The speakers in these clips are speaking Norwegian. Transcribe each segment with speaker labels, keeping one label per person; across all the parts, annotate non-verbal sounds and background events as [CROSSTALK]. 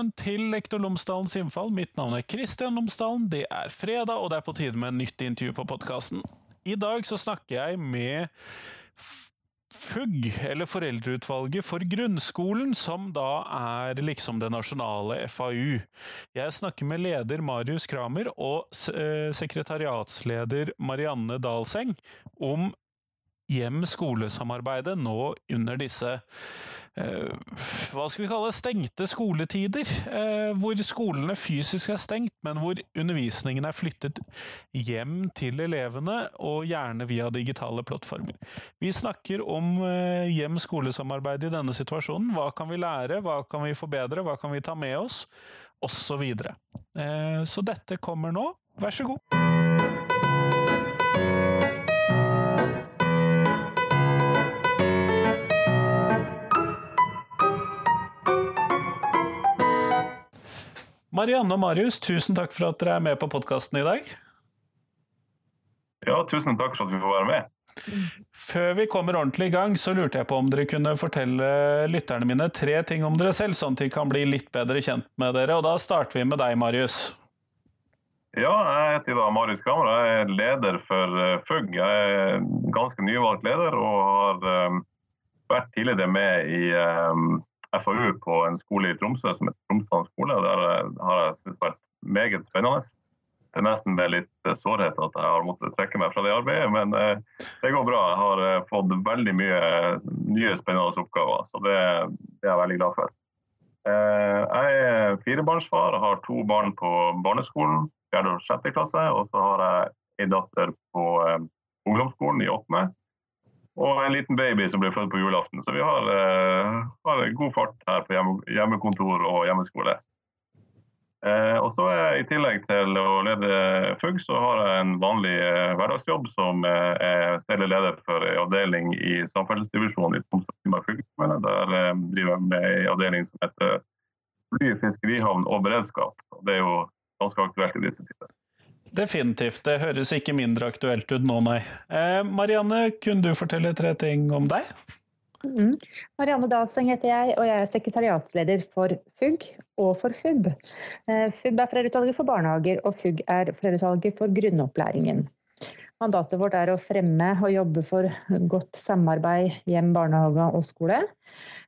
Speaker 1: velkommen til Lektor Lomsdalens innfall. Mitt navn er Kristian Lomsdalen. Det er fredag, og det er på tide med en nytt intervju på podkasten. I dag så snakker jeg med FUG, eller Foreldreutvalget for grunnskolen, som da er liksom det nasjonale FAU. Jeg snakker med leder Marius Kramer og eh, sekretariatsleder Marianne Dalseng om hjem-skole-samarbeidet nå under disse hva skal vi kalle stengte skoletider, eh, hvor skolene fysisk er stengt, men hvor undervisningen er flyttet hjem til elevene, og gjerne via digitale plattformer. Vi snakker om eh, hjem-skole-samarbeid i denne situasjonen. Hva kan vi lære, hva kan vi forbedre, hva kan vi ta med oss, osv. Så, eh, så dette kommer nå. Vær så god. Marianne og Marius, tusen takk for at dere er med på podkasten i dag.
Speaker 2: Ja, tusen takk for at vi får være med.
Speaker 1: Før vi kommer ordentlig i gang, så lurte jeg på om dere kunne fortelle lytterne mine tre ting om dere selv, sånn at de kan bli litt bedre kjent med dere. Og da starter vi med deg, Marius.
Speaker 2: Ja, jeg heter da Marius Kramer. Jeg er leder for eh, FUG. Jeg er ganske nyvalgt leder og har um, vært tidligere med i um, FAU på en skole i Tromsø som heter Tromsdalen skole. og Der har jeg synes vært meget spennende. Det er nesten med litt eh, sårhet at jeg har måttet trekke meg fra det arbeidet, men eh, det går bra. Jeg har eh, fått veldig mye nye spennende oppgaver, så det, det er jeg veldig glad for. Jeg er firebarnsfar, har to barn på barneskolen, fjerde og sjette klasse. Og så har jeg en datter på ungdomsskolen i åttende og en liten baby som ble født på julaften. Så vi har, uh, har god fart her på hjemme, hjemmekontor og hjemmeskole. Uh, og så er I tillegg til å lede FUG, så har jeg en vanlig uh, hverdagsjobb som er stedlig leder for en avdeling i samferdselsdivisjonen i Troms og Finnmark fylkeskommune. Der driver jeg med en avdeling som heter fly, fiskerihavn og beredskap. Og det er jo ganske aktuelt i disse tider.
Speaker 1: Definitivt. Det høres ikke mindre aktuelt ut nå, nei. Eh, Marianne, kunne du fortelle tre ting om deg?
Speaker 3: Mm. Marianne Dalseng heter jeg, og jeg er sekretariatsleder for FUG og for FUB. Eh, FUB er Foreldreutvalget for barnehager, og FUG er Foreldreutvalget for grunnopplæringen. Mandatet vårt er å fremme og jobbe for godt samarbeid hjem, barnehage og skole.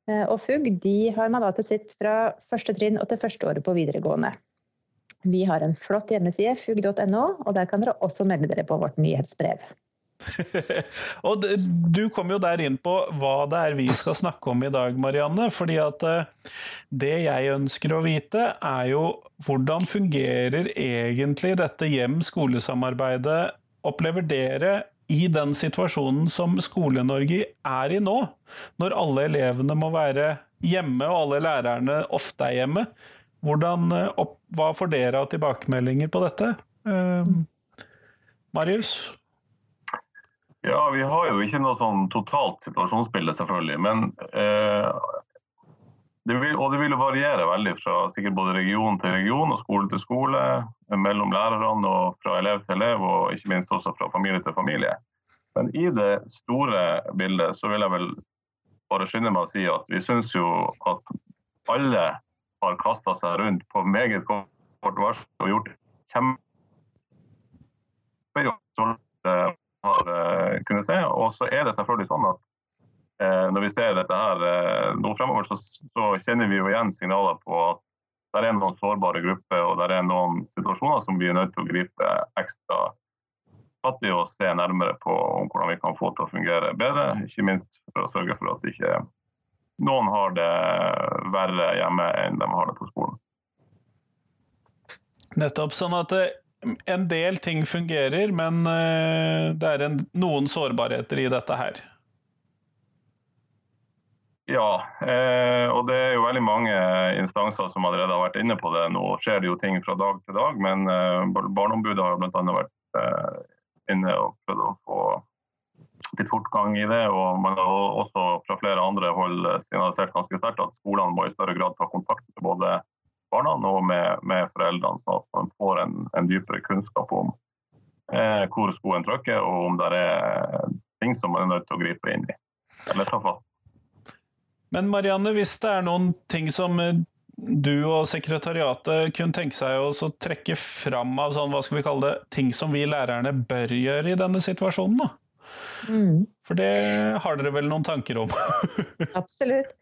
Speaker 3: Eh, og FUG har mandatet sitt fra første trinn og til første året på videregående. Vi har en flott hjemmeside, fugg.no, og der kan dere også melde dere på vårt nyhetsbrev. [LAUGHS]
Speaker 1: og Du kom jo der inn på hva det er vi skal snakke om i dag, Marianne. fordi at eh, Det jeg ønsker å vite, er jo hvordan fungerer egentlig dette hjem-skole-samarbeidet? Opplever dere i den situasjonen som Skole-Norge er i nå, når alle elevene må være hjemme og alle lærerne ofte er hjemme? Hvordan, eh, opp, hva får dere av tilbakemeldinger på dette? Eh, Marius?
Speaker 2: Ja, Vi har jo ikke noe sånn totalt situasjonsbilde, selvfølgelig. Men eh, det vil, og det vil variere veldig fra sikkert både region til region og skole til skole, mellom lærerne og fra elev til elev, og ikke minst også fra familie til familie. Men i det store bildet så vil jeg vel bare skynde meg å si at vi syns jo at alle har kasta seg rundt på meget kort varsel og gjort kjempejobb som har uh, kunnet se. Og så er det selvfølgelig sånn at uh, når vi ser dette her nå fremover, så, så, kjenner vi jo igjen signaler på at det er noen sårbare grupper og det er noen situasjoner som vi er nødt til å gripe ekstra fatt i og se nærmere på hvordan vi kan få til å fungere bedre. Ikke minst for å sørge for at det ikke noen har det verre hjemme enn de har det på skolen.
Speaker 1: Nettopp. Sånn at eh, en del ting fungerer, men eh, det er en, noen sårbarheter i dette her.
Speaker 2: Ja, eh, og det er jo veldig mange instanser som allerede har vært inne på det. Nå skjer det jo ting fra dag til dag, men eh, Barneombudet har bl.a. vært eh, inne og prøvd å få litt fortgang i det. og Man har også fra flere andre hold signalisert ganske sterkt at skolene må i større grad ta kontakt med både barna og med, med foreldrene, sånn at man får en, en dypere kunnskap om eh, hvor skoen trykker, og om det er ting som man er nødt til å gripe inn i eller ta fatt.
Speaker 1: Men Marianne, hvis det er noen ting som eh, du og sekretariatet kunne tenke seg å trekke fram av sånn, hva skal vi kalle det, ting som vi lærerne bør gjøre i denne situasjonen? da? Mm. For det har dere vel noen tanker om? [LAUGHS]
Speaker 3: Absolutt.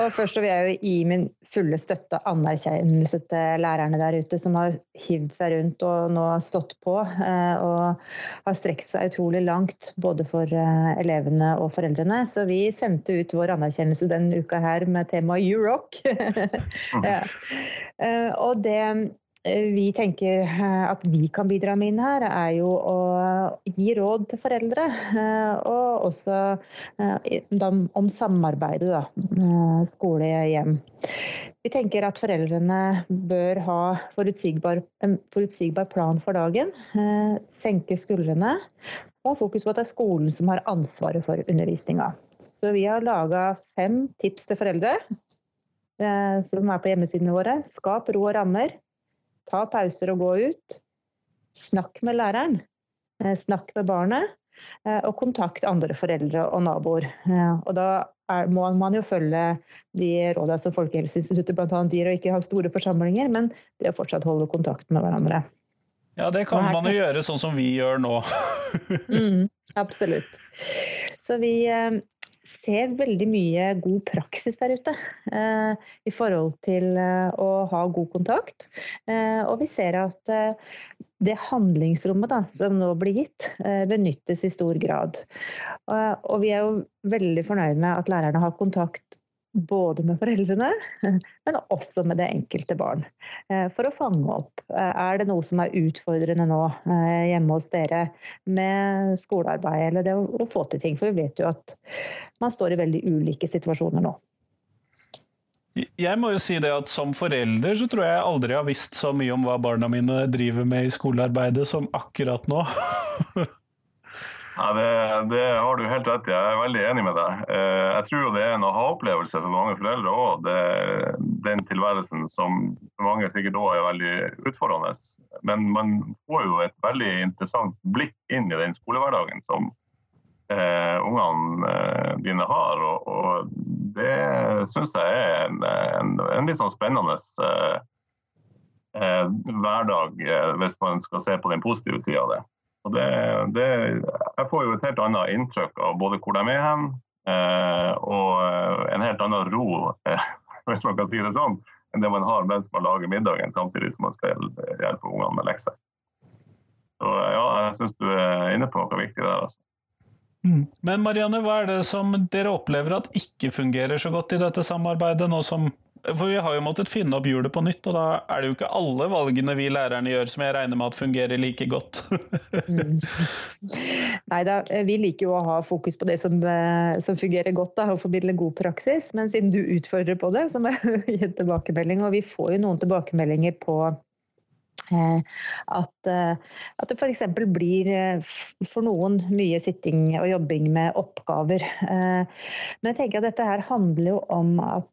Speaker 3: Og først så vil jeg jo gi min fulle støtte og anerkjennelse til lærerne der ute som har hivd seg rundt og nå stått på eh, og har strekt seg utrolig langt både for eh, elevene og foreldrene. Så vi sendte ut vår anerkjennelse denne uka her med temaet You Rock. [LAUGHS] ja. Eh, og det vi tenker eh, at vi kan bidra med inn her, er jo å gi råd til foreldre. Eh, og også om samarbeidet, da. Skole-hjem. Vi tenker at foreldrene bør ha forutsigbar, en forutsigbar plan for dagen. Senke skuldrene og ha fokus på at det er skolen som har ansvaret for undervisninga. Så vi har laga fem tips til foreldre som er på hjemmesidene våre. Skap ro og rammer. Ta pauser og gå ut. Snakk med læreren. Eh, snakk med barnet. Eh, og kontakt andre foreldre og naboer. Eh, og da er, må man jo følge de rådene som Folkehelseinstituttet bl.a. gir, og ikke ha store forsamlinger, men det å fortsatt holde kontakt med hverandre.
Speaker 1: Ja, det kan man jo gjøre sånn som vi gjør nå. [LAUGHS]
Speaker 3: mm, absolutt. Så vi, ser veldig mye god praksis der ute eh, i forhold til eh, å ha god kontakt. Eh, og vi ser at eh, det handlingsrommet da, som nå blir gitt, eh, benyttes i stor grad. og vi er jo veldig fornøyd med at lærerne har kontakt både med foreldrene, [LAUGHS] men også med det enkelte barn. Eh, for å fange opp eh, er det noe som er utfordrende nå eh, hjemme hos dere med skolearbeid eller det å få til ting. For vi vet jo at man står i veldig ulike situasjoner nå.
Speaker 1: Jeg må jo si det at Som forelder så tror jeg jeg aldri har visst så mye om hva barna mine driver med i skolearbeidet som akkurat nå. [LAUGHS]
Speaker 2: Ja, det, det, har du helt rett i. Jeg er veldig enig med deg. Eh, jeg tror det er en aha-opplevelse for mange foreldre òg. Den tilværelsen som for mange sikkert òg er veldig utfordrende. Men man får jo et veldig interessant blikk inn i den skolehverdagen som eh, ungene eh, dine har. Og, og det syns jeg er en, en, en, litt sånn spennende eh, eh hverdag, hvis man skal se på den positive sida av det. Og det, det, jeg får jo et helt annet inntrykk av både hvor de er hen, eh, og eh, en helt annen ro, eh, [LAUGHS] hvis man kan si det sånn, enn det man har mens man lager middagen, samtidig som man skal hjelpe ungene med lekser. Så ja, jeg syns du er inne på noe viktig der. altså.
Speaker 1: Mm. Men Marianne, hva er det som dere opplever at ikke fungerer så godt i dette samarbeidet, nå som for vi har jo måttet finne opp hjulet på nytt, og da er det jo ikke alle valgene vi lærerne gjør som jeg regner med at fungerer like godt. mm.
Speaker 3: Nei da, vi liker jo å ha fokus på det som, eh, som fungerer godt, da, og formidle god praksis. Men siden du utfordrer på det, så må jeg [LAUGHS] gi en tilbakemelding. Og vi får jo noen tilbakemeldinger på eh, at, eh, at det f.eks. blir for noen mye sitting og jobbing med oppgaver. Men jeg tenker at dette her handler jo om at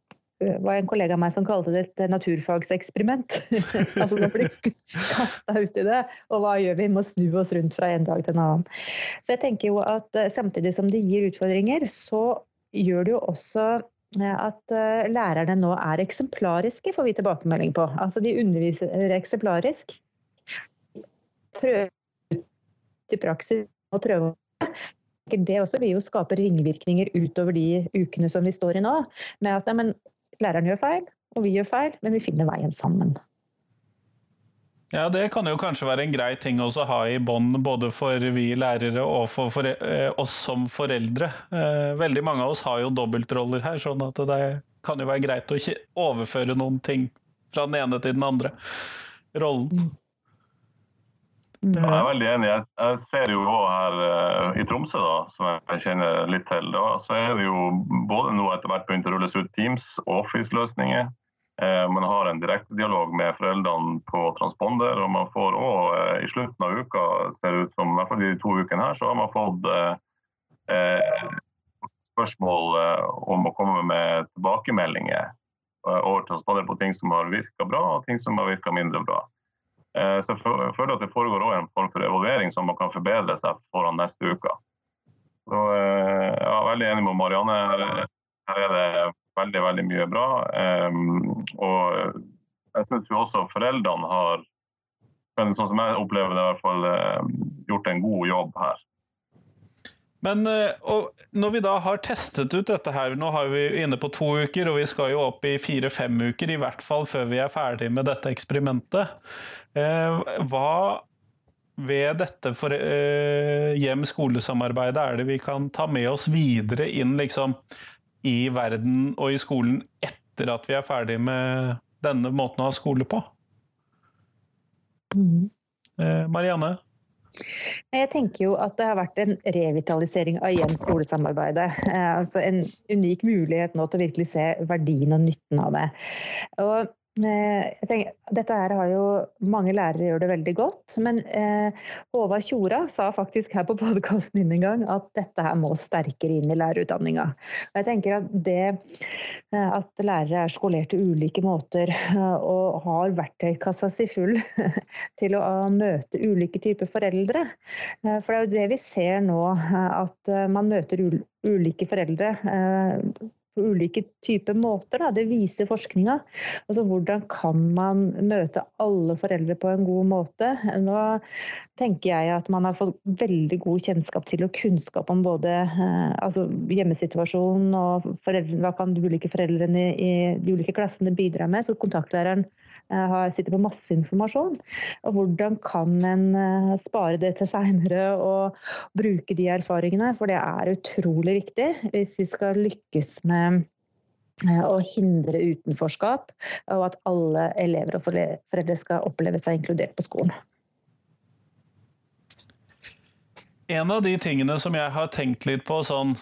Speaker 3: var en kollega av meg som kalte det et naturfagseksperiment. [LAUGHS] altså Nå blir kasta ut i det, og hva gjør vi? Vi må snu oss rundt fra en dag til en annen. Så jeg tenker jo at eh, samtidig som det gir utfordringer, så gjør det jo også eh, at eh, lærerne nå er eksemplariske, får vi tilbakemelding på. Altså de underviser eksemplarisk. Prøver til praksis og prøver det også vil jo skape ringvirkninger utover de ukene som vi står i nå. Med at nei, læreren gjør feil, og vi gjør feil, men vi finner veien sammen.
Speaker 1: Ja, det kan jo kanskje være en grei ting å ha i bånd både for vi lærere og for, for eh, oss som foreldre. Eh, veldig mange av oss har jo dobbeltroller her, sånn at det kan jo være greit å ikke overføre noen ting fra den ene til den andre rollen.
Speaker 2: Ja, jeg er veldig enig. Jeg, ser jo òg her uh, i Tromsø, da, som jeg kjenner litt til, da, så er det jo både nå etter hvert begynt å rulles ut Teams og Office-løsninger. Uh, man har en direktedialog med foreldrene på transponder, og man får òg uh, eh, i slutten av uka, ser det ut som, i hvert fall de to ukene her, så har man fått spørsmål om å komme med tilbakemeldinger over transponder på ting som har virka bra, og ting som har virka mindre bra. Eh, så jeg føler at det foregår også en form for evaluering som man kan forbedre seg foran neste uke. Så eh, jeg er veldig enig med Marianne. Her er det veldig, veldig mye bra. Og jeg syns også foreldrene har, sånn som jeg opplever det, i hvert fall gjort en god jobb her.
Speaker 1: Men når vi da har testet ut dette her, nå har vi inne på to uker, og vi skal jo opp i fire-fem uker, i hvert fall før vi er ferdig med dette eksperimentet. Hva ved dette for, eh, hjem-skolesamarbeidet er det vi kan ta med oss videre inn liksom, i verden og i skolen etter at vi er ferdig med denne måten å ha skole på? Mm. Eh, Marianne?
Speaker 3: Jeg tenker jo at det har vært en revitalisering av hjem-skolesamarbeidet. Eh, altså en unik mulighet nå til å virkelig se verdien og nytten av det. Og Eh, tenker, dette her har jo mange lærere gjør det veldig godt, men eh, Håvard Tjora sa faktisk her på podkasten din en gang at dette her må sterkere inn i lærerutdanninga. Jeg tenker at det eh, at lærere er skolert til ulike måter eh, og har verktøykassa si full [LAUGHS] til å møte ulike typer foreldre, for det er jo det vi ser nå, at man møter ulike foreldre på ulike typer måter. Da. Det viser forskninga. Altså, hvordan kan man møte alle foreldre på en god måte? Nå tenker jeg at man har fått veldig god kjennskap til og kunnskap om både eh, altså hjemmesituasjonen og foreldre, hva kan de ulike foreldrene i de ulike klassene bidra med. Så kontaktlæreren sitter på masse informasjon. Og hvordan kan en eh, spare det til seinere og bruke de erfaringene? For det er utrolig viktig hvis vi skal lykkes med eh, å hindre utenforskap, og at alle elever og foreldre skal oppleve seg inkludert på skolen.
Speaker 1: En av de tingene som jeg har tenkt litt på sånn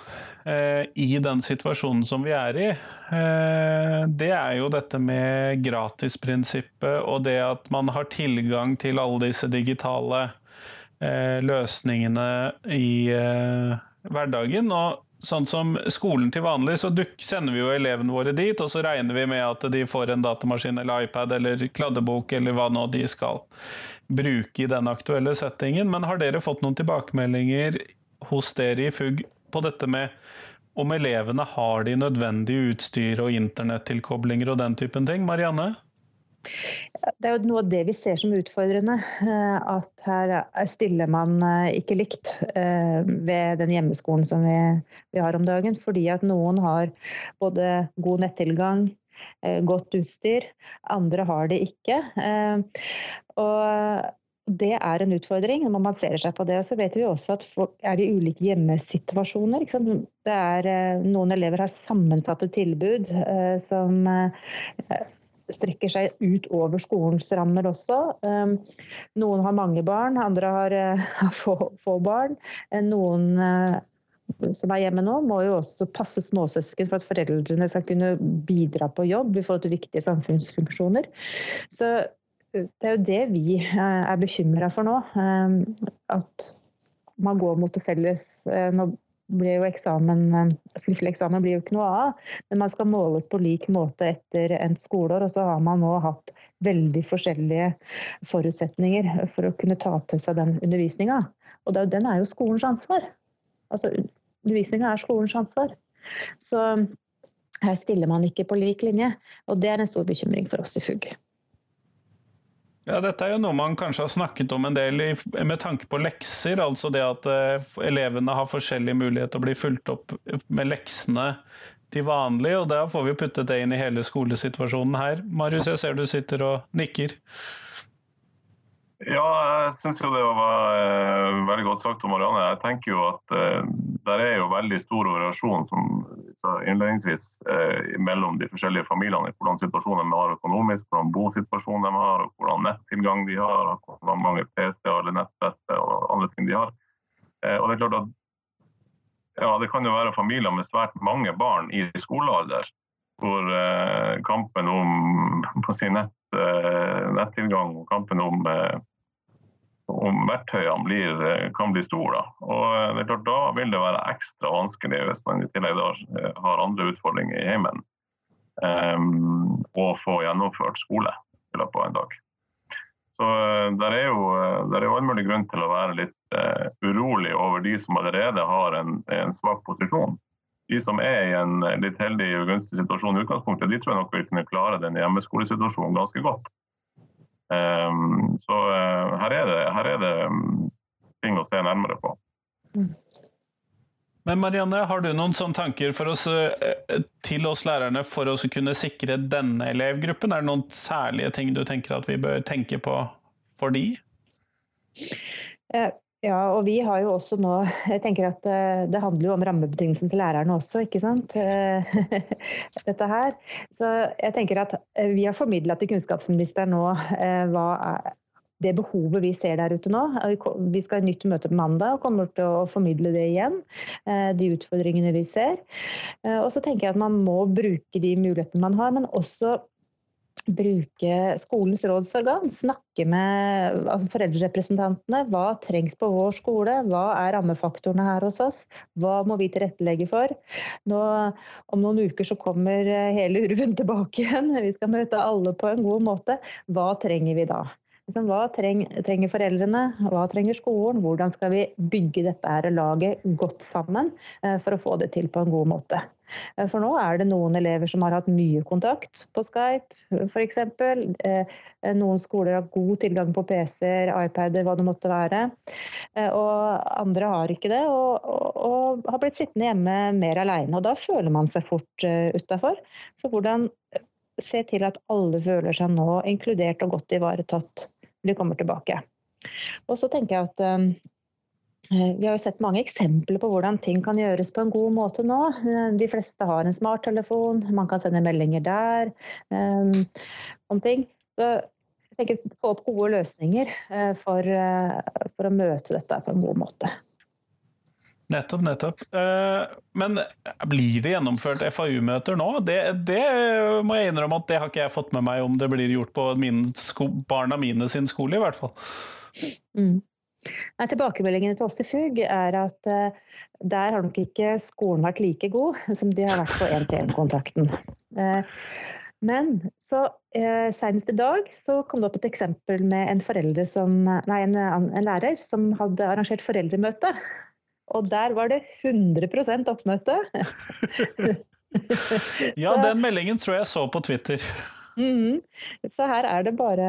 Speaker 1: eh, i den situasjonen som vi er i, eh, det er jo dette med gratisprinsippet og det at man har tilgang til alle disse digitale eh, løsningene i eh, hverdagen. Og sånn som skolen til vanlig, så sender vi jo elevene våre dit, og så regner vi med at de får en datamaskin eller iPad eller kladdebok eller hva nå de skal bruke i den aktuelle settingen. Men har dere fått noen tilbakemeldinger hos dere i FUG på dette med om elevene har de nødvendige utstyr og internettilkoblinger og den typen ting? Marianne?
Speaker 3: Det er jo noe av det vi ser som utfordrende. Eh, at her stiller man eh, ikke likt eh, ved den hjemmeskolen som vi, har om dagen. Fordi at noen har både god nettilgang, godt utstyr, andre har det ikke. Og det er en utfordring når man baserer seg på det. Og så vet vi også at folk er i ulike hjemmesituasjoner. Det er, eh, noen elever har sammensatte tilbud eh, som eh, strekker seg ut over skolens rammer også. Noen har mange barn, andre har, [LAUGHS] få, barn. Noen som er hjemme nå, må jo også passe småsøsken for at foreldrene skal kunne bidra på jobb i forhold til viktige samfunnsfunksjoner. Så det er jo det vi er bekymra for nå. At man går mot det felles. Nå blir jo eksamen, Skriftlig eksamen blir jo ikke noe av, men man skal måles på lik måte etter endt skoleår. Og så har man nå hatt veldig forskjellige forutsetninger for å kunne ta til seg den undervisninga. Og den er jo skolens ansvar. Altså, Undervisninga er skolens ansvar. Så her stiller man ikke på lik linje. Og det er en stor bekymring for oss i FUG.
Speaker 1: Ja, Dette er jo noe man kanskje har snakket om en del med tanke på lekser. Altså det at eh, elevene har forskjellig mulighet til å bli fulgt opp med leksene til vanlig. Og da får vi puttet det inn i hele skolesituasjonen her. Marius, jeg ser du sitter og nikker.
Speaker 2: Ja, jeg syns jo det var uh, veldig godt sagt om Marianne. Jeg tenker jo at uh, det er jo veldig stor variasjon som innledningsvis uh, mellom de forskjellige familiene i hvordan situasjonen de har økonomisk, hvordan bosituasjonen de har, hvordan nettilgang de har, og hvor mange PC-er eller nettbrett og andre ting de har. og Det er klart at ja, det kan jo være familier med svært mange barn i skolealder, hvor kampen om si, nett, nettilgang og kampen om om verktøyene blir, eh, kan bli store. Og eh, det er klart, Da vil det være ekstra vanskelig hvis man i tillegg da eh, har andre utfordringer i heimen, um, å få gjennomført skole i løpet av en dag. Så der er jo der er all mulig grunn til å være litt uh, urolig over de som allerede har en, en svak posisjon de som er i en litt heldig og gunstig situasjon i utgangspunktet, de tror jeg nok vil kunne klare den hjemmeskolesituasjonen ganske godt. Um, så uh, her, er det, her, er det, um, ting å se nærmere på.
Speaker 1: Men Marianne, har du noen sånne tanker oss, uh, til oss lærerne for å kunne sikre denne elevgruppen? Er det noen særlige ting du tenker at vi bør tenke på for de?
Speaker 3: Ja, og vi har jo også nå Jeg tenker at eh, det handler jo om rammebetingelsene til lærerne også, ikke sant. Eh, [LAUGHS] dette her. Så jeg tenker at eh, vi har formidla til kunnskapsministeren nå hva er det behovet vi ser der ute nå. Vi skal ha nytt møte på mandag og kommer til å formidle det igjen. De utfordringene vi ser. Og så tenker jeg at man må bruke de mulighetene man har, men også bruke skolens rådsorgan, snakke med foreldrerepresentantene. Hva trengs på vår skole? Hva er rammefaktorene her hos oss? Hva må vi tilrettelegge for? Nå, om noen uker så kommer hele urven [LAUGHS] tilbake igjen. Vi skal møte alle på en god måte. Hva trenger vi da? Liksom, hva trenger foreldrene, hva trenger skolen? Hvordan skal vi bygge dette laget godt sammen eh, for å få det til på en god måte? Eh, for nå er det noen elever som har hatt mye kontakt på Skype f.eks. Eh, noen skoler har god tilgang på PC-er, iPader, hva det måtte være. Og andre har ikke det, og, og, og har blitt sittende hjemme mer alene. Og da føler man seg fort utafor. Så hvordan se til at alle føler seg nå inkludert og godt ivaretatt når de kommer tilbake. Og så tenker jeg at vi har jo sett mange eksempler på hvordan ting kan gjøres på en god måte nå. De fleste har en smarttelefon, man kan sende meldinger der um, om ting. Så jeg tenker få opp gode løsninger for, for å møte dette på en god måte.
Speaker 1: Nettopp, nettopp. Men blir det gjennomført FAU-møter nå? Det, det, må jeg innrømme at det har ikke jeg fått med meg om det blir gjort på min sko, barna mine sin skole, i hvert fall.
Speaker 3: Mm. Nei, tilbakemeldingene til oss i FUG er at uh, der har nok ikke skolen vært like god som de har vært på 1-til-1-kontakten. Uh, men så eh, senest i dag så kom det opp et eksempel med en, som, nei, en, en lærer som hadde arrangert foreldremøte og der var det 100% oppmøte. [LAUGHS]
Speaker 1: ja, den meldingen tror jeg så på Twitter.
Speaker 3: Mm. Så her er det bare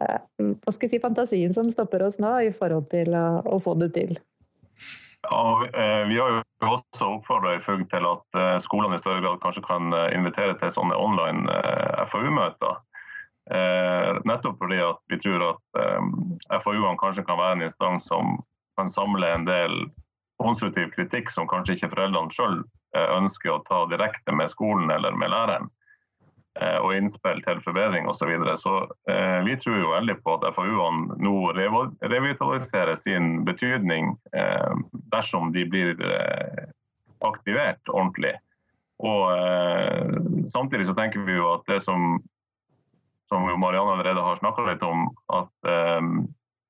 Speaker 3: eh, hva skal jeg si, fantasien som stopper oss nå i forhold til å, å få det til.
Speaker 2: Ja, eh, Vi har jo også oppfordra til at eh, skolene i større grad kanskje kan invitere til sånne online FAU-møter. Nettopp fordi at vi tror at FAU-ene kanskje kan være en instans som kan samle en del konstruktiv kritikk som kanskje ikke foreldrene sjøl eh, ønsker å ta direkte med skolen eller med læreren, eh, og innspill til forbedring osv. Så, videre. så eh, vi tror jo veldig på at FAU-ene nå revitaliserer sin betydning eh, dersom de blir eh, aktivert ordentlig. Og eh, Samtidig så tenker vi jo at det som, som Marianne allerede har snakka litt om, at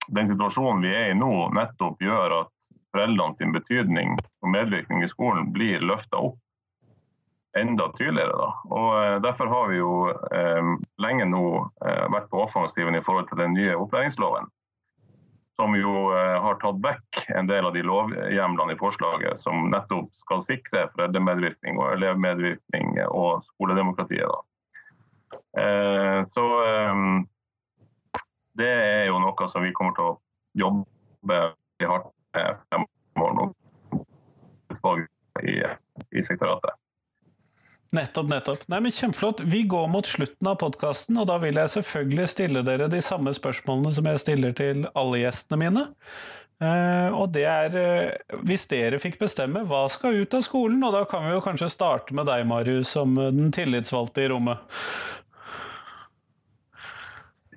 Speaker 2: den situasjonen vi er i nå, nettopp gjør at foreldrene sin betydning og medvirkning i skolen blir løfta opp enda tydeligere. Da. Og eh, Derfor har vi jo eh, lenge nå eh, vært på offensiven i forhold til den nye opplæringsloven. Som jo eh, har tatt vekk en del av de lovhjemlene i forslaget som nettopp skal sikre foreldremedvirkning og elevmedvirkning og skoledemokratiet. Da. Eh, så eh, det er jo noe som vi kommer til å jobbe hardt med fremover i, i sektoratet.
Speaker 1: Nettopp, nettopp. Nei, men Kjempeflott. Vi går mot slutten av podkasten, og da vil jeg selvfølgelig stille dere de samme spørsmålene som jeg stiller til alle gjestene mine. Uh, og det er uh, Hvis dere fikk bestemme, hva skal ut av skolen? Og da kan vi jo kanskje starte med deg, Marius, som den tillitsvalgte i rommet.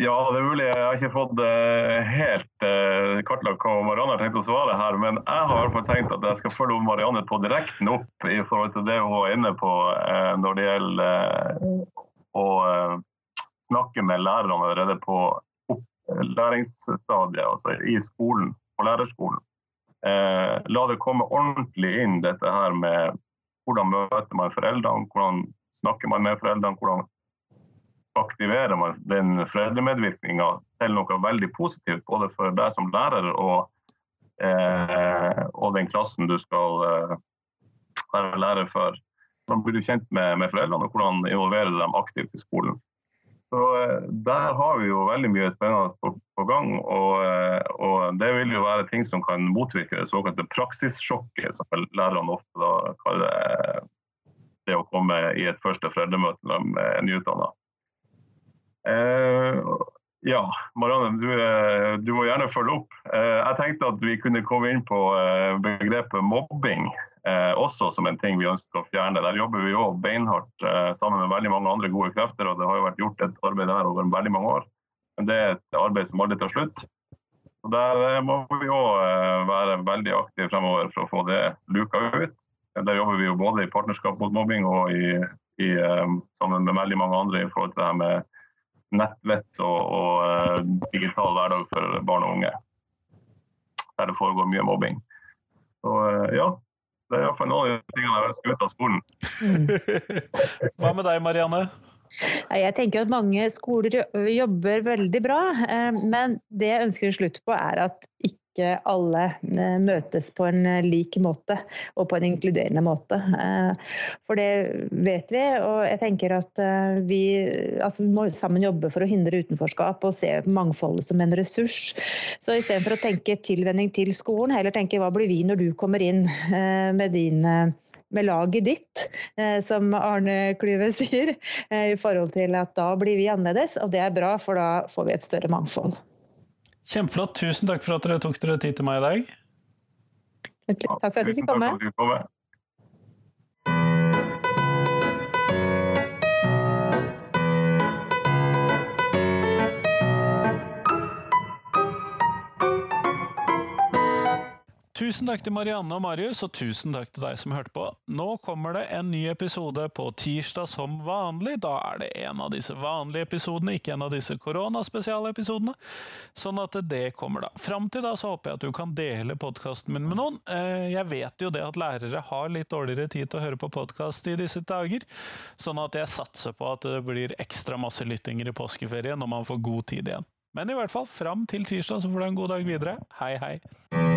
Speaker 2: Ja, det er mulig. Jeg har ikke fått uh, helt uh, kartlagt hva Marianne har tenkt å svare her. Men jeg har i tenkt at jeg skal følge Marianne på direkten opp i forhold til det hun var inne på uh, når det gjelder å snakke med lærerne allerede på læringsstadiet, altså i skolen, på lærerskolen. la det komme ordentlig inn dette her med hvordan møter man foreldrene, hvordan snakker man med foreldrene, hvordan aktiverer man den foreldremedvirkninga til noe veldig positivt, både for deg som lærer og, eh, og den klassen du skal, eh, være lærer for. Hvordan blir du kjent med, med foreldrene, og hvordan involverer dem aktivt i skolen. Så eh, Der har vi jo veldig mye spennende på, på gang. Og, eh, og, Det vil jo være ting som kan motvirke det såkalte praksissjokket, som lærerne ofte da kaller det å komme i et første foreldremøte med nyutdanna. Eh, ja, Marianne, du, eh, du, må gjerne følge opp. Eh, jeg tenkte at vi kunne komme inn på eh, begrepet mobbing også som en ting vi ønsker å fjerne. Der jobber vi òg beinhardt sammen med veldig mange andre gode krefter, og det har jo vært gjort et arbeid der over veldig mange år. Men det er et arbeid som aldri tar slutt. Og Der må vi òg være veldig aktive fremover for å få det luka ut. Der jobber vi jo både i partnerskap mot mobbing og i, i, sammen med veldig mange andre i forhold til det her med nettvett og, og uh, digital hverdag for barn og unge. Der det foregår mye mobbing. Så uh, ja, det er iallfall noen av tingene jeg ønsker ut av skolen.
Speaker 1: Mm. Hva med deg, Marianne?
Speaker 3: Jeg tenker at mange skoler jobber veldig bra, eh, men det jeg ønsker en slutt på, er at ikke ikke alle eh, møtes på en eh, lik måte og på en inkluderende måte. Eh, for det vet vi, og jeg tenker at vi, altså, må sammen jobbe for å hindre utenforskap og se mangfoldet som en ressurs. Så istedenfor å tenke tilvenning til skolen, heller tenke hva blir vi når du kommer inn med din med laget ditt, som Arne Klyve sier, i forhold til at da blir vi annerledes. Og det er bra, for da får vi et større mangfold.
Speaker 1: Kjempeflott. Tusen takk for at dere tok dere tid til meg i dag.
Speaker 3: Takk for at du fikk komme.
Speaker 1: Tusen takk til Marianne og Marius, og tusen takk til deg som hørte på. Nå kommer det en ny episode på tirsdag som vanlig. Da er det en av disse vanlige episodene, ikke en av disse koronaspesialepisodene. Sånn at det kommer da. Fram til da så håper jeg at du kan dele podkasten min med noen. Eh, jeg vet jo det at lærere har litt dårligere tid til å høre på podkast i disse dager, sånn at jeg satser på at det blir ekstra masse lyttinger i påskeferien når man får god tid igjen. Men i hvert fall, fram til tirsdag så får du en god dag videre. Hei, hei!